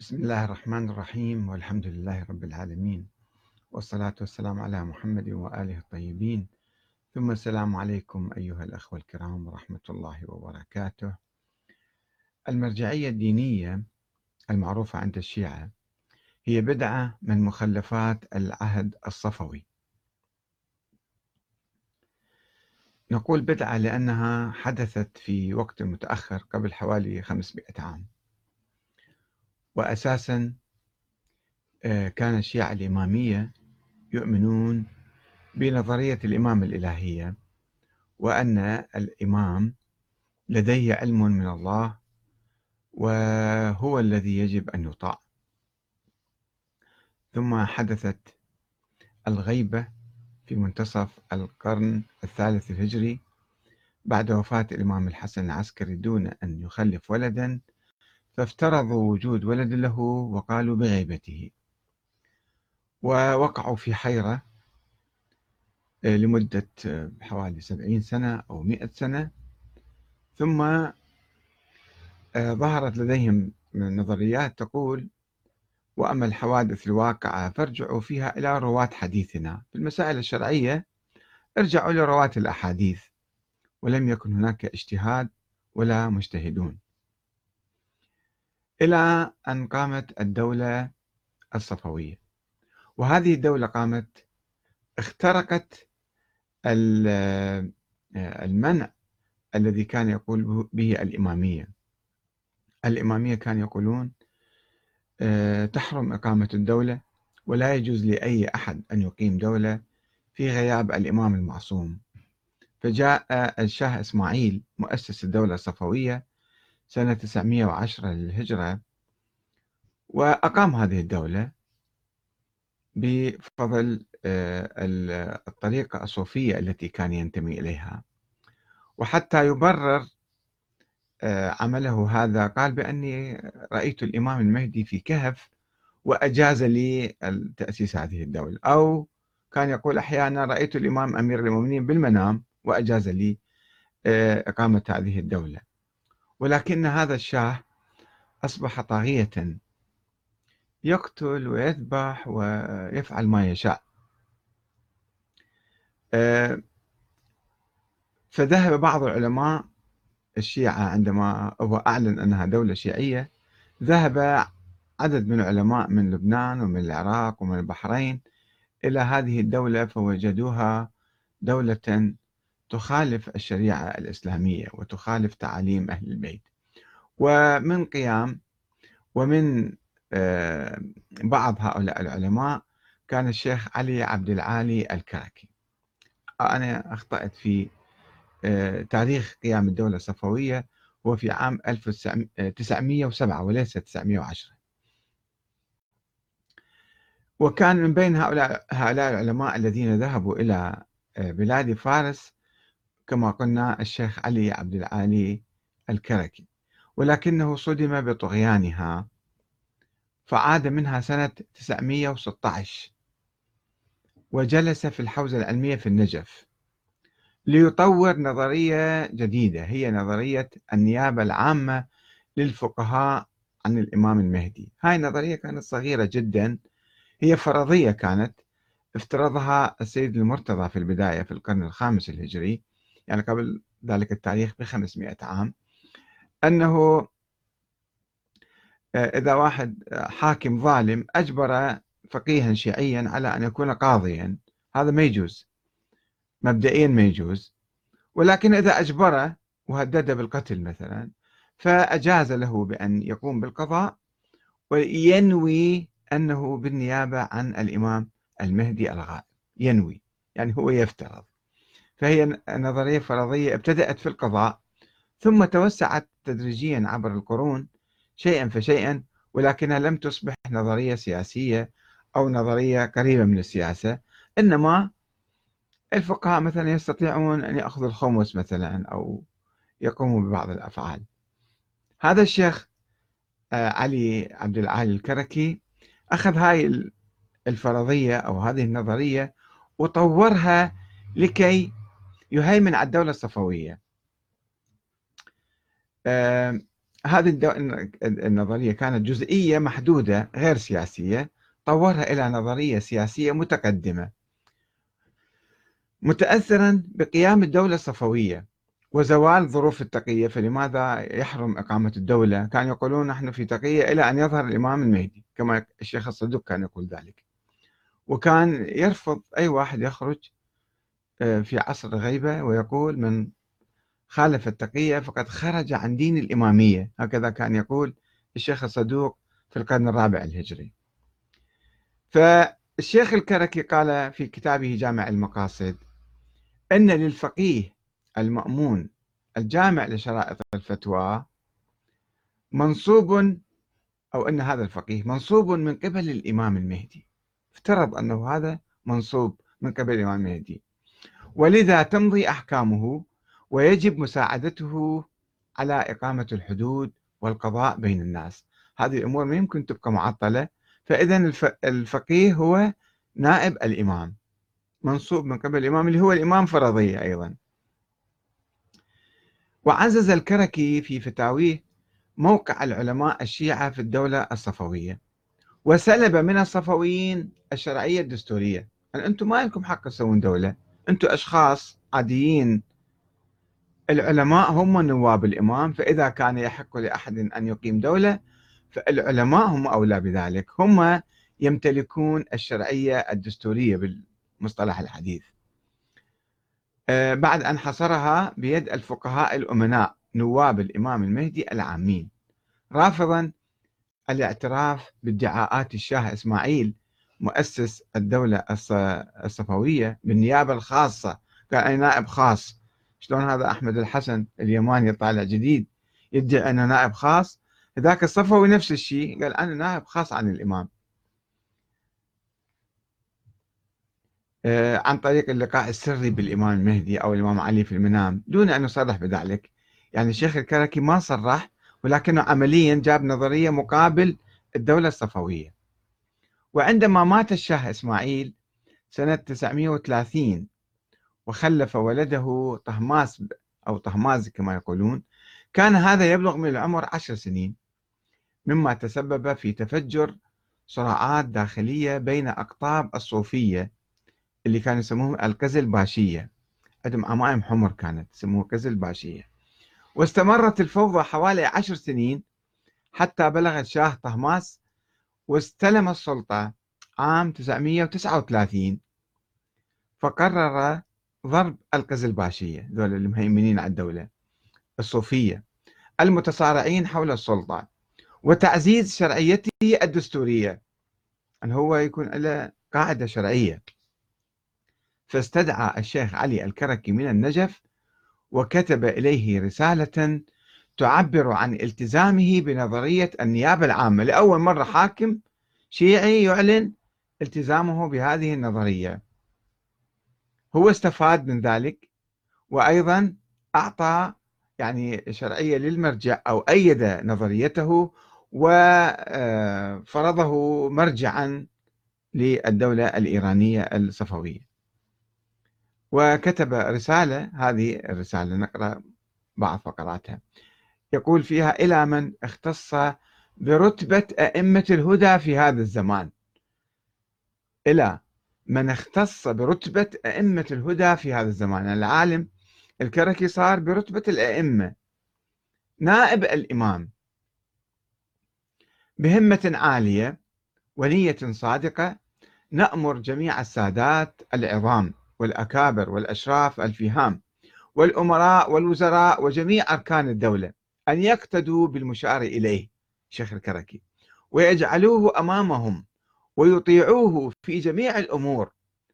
بسم الله الرحمن الرحيم والحمد لله رب العالمين والصلاة والسلام على محمد وآله الطيبين. ثم السلام عليكم أيها الأخوة الكرام ورحمة الله وبركاته. المرجعية الدينية المعروفة عند الشيعة هي بدعة من مخلفات العهد الصفوي. نقول بدعة لأنها حدثت في وقت متأخر قبل حوالي 500 عام. وأساسا آه، كان الشيعة الإمامية يؤمنون بنظرية الإمام الإلهية وأن الإمام لديه علم من الله وهو الذي يجب أن يطاع. ثم حدثت الغيبة في منتصف القرن الثالث الهجري بعد وفاة الإمام الحسن العسكري دون أن يخلف ولدا. فافترضوا وجود ولد له وقالوا بغيبته ووقعوا في حيرة آه، لمدة آه، حوالي سبعين سنة أو مئة سنة. ثم آه، ظهرت لديهم نظريات تقول وأما الحوادث الواقعة فارجعوا فيها إلى رواة حديثنا. في المسائل الشرعية ارجعوا لرواة الأحاديث ولم يكن هناك اجتهاد ولا مجتهدون. إلى أن قامت الدولة الصفوية. وهذه الدولة قامت اخترقت المنع الذي كان يقول به الإمامية. الإمامية كانوا يقولون آه، تحرم إقامة الدولة ولا يجوز لأي أحد أن يقيم دولة في غياب الإمام المعصوم. فجاء الشاه إسماعيل مؤسس الدولة الصفوية سنة 910 للهجرة وأقام هذه الدولة بفضل آه، الطريقة الصوفية التي كان ينتمي إليها. وحتى يبرر آه، عمله هذا قال بأني رأيت الإمام المهدي في كهف وأجاز لي تأسيس هذه الدولة. أو كان يقول أحيانا رأيت الإمام أمير المؤمنين بالمنام وأجاز لي آه، إقامة هذه الدولة. ولكن هذا الشاه أصبح طاغية. يقتل ويذبح ويفعل ما يشاء. آه، فذهب بعض العلماء الشيعة عندما هو أعلن أنها دولة شيعية ذهب عدد من العلماء من لبنان ومن العراق ومن البحرين إلى هذه الدولة فوجدوها دولة تخالف الشريعة الإسلامية وتخالف تعاليم أهل البيت. ومن قيام ومن آه، بعض هؤلاء العلماء كان الشيخ علي عبد العالي الكركي أنا أخطأت في آه، تاريخ قيام الدولة الصفوية هو في عام 1907 وليس 910 وكان من بين هؤلاء هؤلاء العلماء الذين ذهبوا إلى آه، بلاد فارس كما قلنا الشيخ علي عبد العالي الكركي ولكنه صدم بطغيانها فعاد منها سنة 916 وجلس في الحوزة العلمية في النجف ليطور نظرية جديدة هي نظرية النيابة العامة للفقهاء عن الإمام المهدي. هاي النظرية كانت صغيرة جدا هي فرضية كانت افترضها السيد المرتضى في البداية في القرن الخامس الهجري يعني قبل ذلك التاريخ ب 500 عام أنه آه، إذا واحد آه، حاكم ظالم أجبر فقيها شيعيا على أن يكون قاضيا. هذا ما يجوز. مبدئيا ما يجوز. ولكن إذا أجبره وهدده بالقتل مثلا فأجاز له بأن يقوم بالقضاء وينوي أنه بالنيابة عن الإمام المهدي الغائب. ينوي. يعني هو يفترض. فهي نظرية فرضية ابتدأت في القضاء ثم توسعت تدريجيا عبر القرون شيئا فشيئا ولكنها لم تصبح نظرية سياسية أو نظرية قريبة من السياسة. إنما الفقهاء مثلا يستطيعون أن يأخذوا الخمس مثلا أو يقوموا ببعض الأفعال. هذا الشيخ آه، علي عبد العالي الكركي أخذ هاي الفرضية أو هذه النظرية وطورها لكي يهيمن على الدولة الصفوية. هذه النظرية كانت جزئية محدودة غير سياسية طورها إلى نظرية سياسية متقدمة. متأثرا بقيام الدولة الصفوية وزوال ظروف التقية فلماذا يحرم إقامة الدولة؟ كانوا يقولون نحن في تقية إلى أن يظهر الإمام المهدي كما الشيخ الصدوق كان يقول ذلك. وكان يرفض أي واحد يخرج آه، في عصر الغيبة ويقول من خالف التقية فقد خرج عن دين الإمامية. هكذا كان يقول الشيخ الصدوق في القرن الرابع الهجري. فالشيخ الكركي قال في كتابه جامع المقاصد أن للفقيه المأمون الجامع لشرائط الفتوى منصوب أو أن هذا الفقيه منصوب من قبل الإمام المهدي. افترض أنه هذا منصوب من قبل الإمام المهدي. ولذا تمضي أحكامه ويجب مساعدته على إقامة الحدود والقضاء بين الناس. هذه الأمور ما يمكن تبقى معطلة. فإذا الفقيه هو نائب الإمام. منصوب من قبل الإمام اللي هو الإمام فرضية أيضا. وعزز الكركي في فتاويه موقع العلماء الشيعة في الدولة الصفوية. وسلب من الصفويين الشرعية الدستورية. يعني أنتم ما لكم حق تسوون دولة؟ أنتم أشخاص عاديين. العلماء هم نواب الإمام فإذا كان يحق لأحد أن يقيم دولة فالعلماء هم أولى بذلك. هم يمتلكون الشرعية الدستورية بالمصطلح الحديث. آه، بعد أن حصرها بيد الفقهاء الأمناء نواب الإمام المهدي العامين. رافضا الاعتراف بادعاءات الشاه إسماعيل مؤسس الدولة الصفوية بالنيابة الخاصة. قال أنا نائب خاص. شلون هذا أحمد الحسن اليماني طالع جديد يدعي أنه نائب خاص؟ ذاك الصفوي نفس الشيء. قال أنا نائب خاص عن الإمام. آه، عن طريق اللقاء السري بالإمام المهدي أو الإمام علي في المنام دون أن يصرح بذلك. يعني الشيخ الكركي ما صرح ولكنه عمليا جاب نظرية مقابل الدولة الصفوية. وعندما مات الشاه إسماعيل سنة 930 وخلف ولده طهماس أو طهماز كما يقولون كان هذا يبلغ من العمر عشر سنين مما تسبب في تفجر صراعات داخلية بين أقطاب الصوفية اللي كانوا يسموهم القزل باشية. عندهم عمائم حمر كانت يسموها قزل باشية. واستمرت الفوضى حوالي عشر سنين حتى بلغ الشاه طهماس واستلم السلطة عام 939 فقرر ضرب القزلباشية ذول المهيمنين على الدولة الصوفية المتصارعين حول السلطة وتعزيز شرعيته الدستورية أن هو يكون له قاعدة شرعية. فاستدعى الشيخ علي الكركي من النجف وكتب إليه رسالة تعبر عن التزامه بنظرية النيابة العامة. لأول مرة حاكم شيعي يعلن التزامه بهذه النظرية. هو استفاد من ذلك وأيضا أعطى يعني شرعية للمرجع أو أيد نظريته وفرضه مرجعا للدولة الإيرانية الصفوية. وكتب رسالة هذه الرسالة نقرأ بعض فقراتها. يقول فيها إلى من اختص برتبة أئمة الهدى في هذا الزمان. إلى من اختص برتبة أئمة الهدى في هذا الزمان. العالم الكركي صار برتبة الأئمة. نائب الإمام. بهمة عالية ونية صادقة نأمر جميع السادات العظام والأكابر والأشراف الفهام والأمراء والوزراء وجميع أركان الدولة. أن يقتدوا بالمشار إليه شيخ الكركي ويجعلوه أمامهم ويطيعوه في جميع الأمور.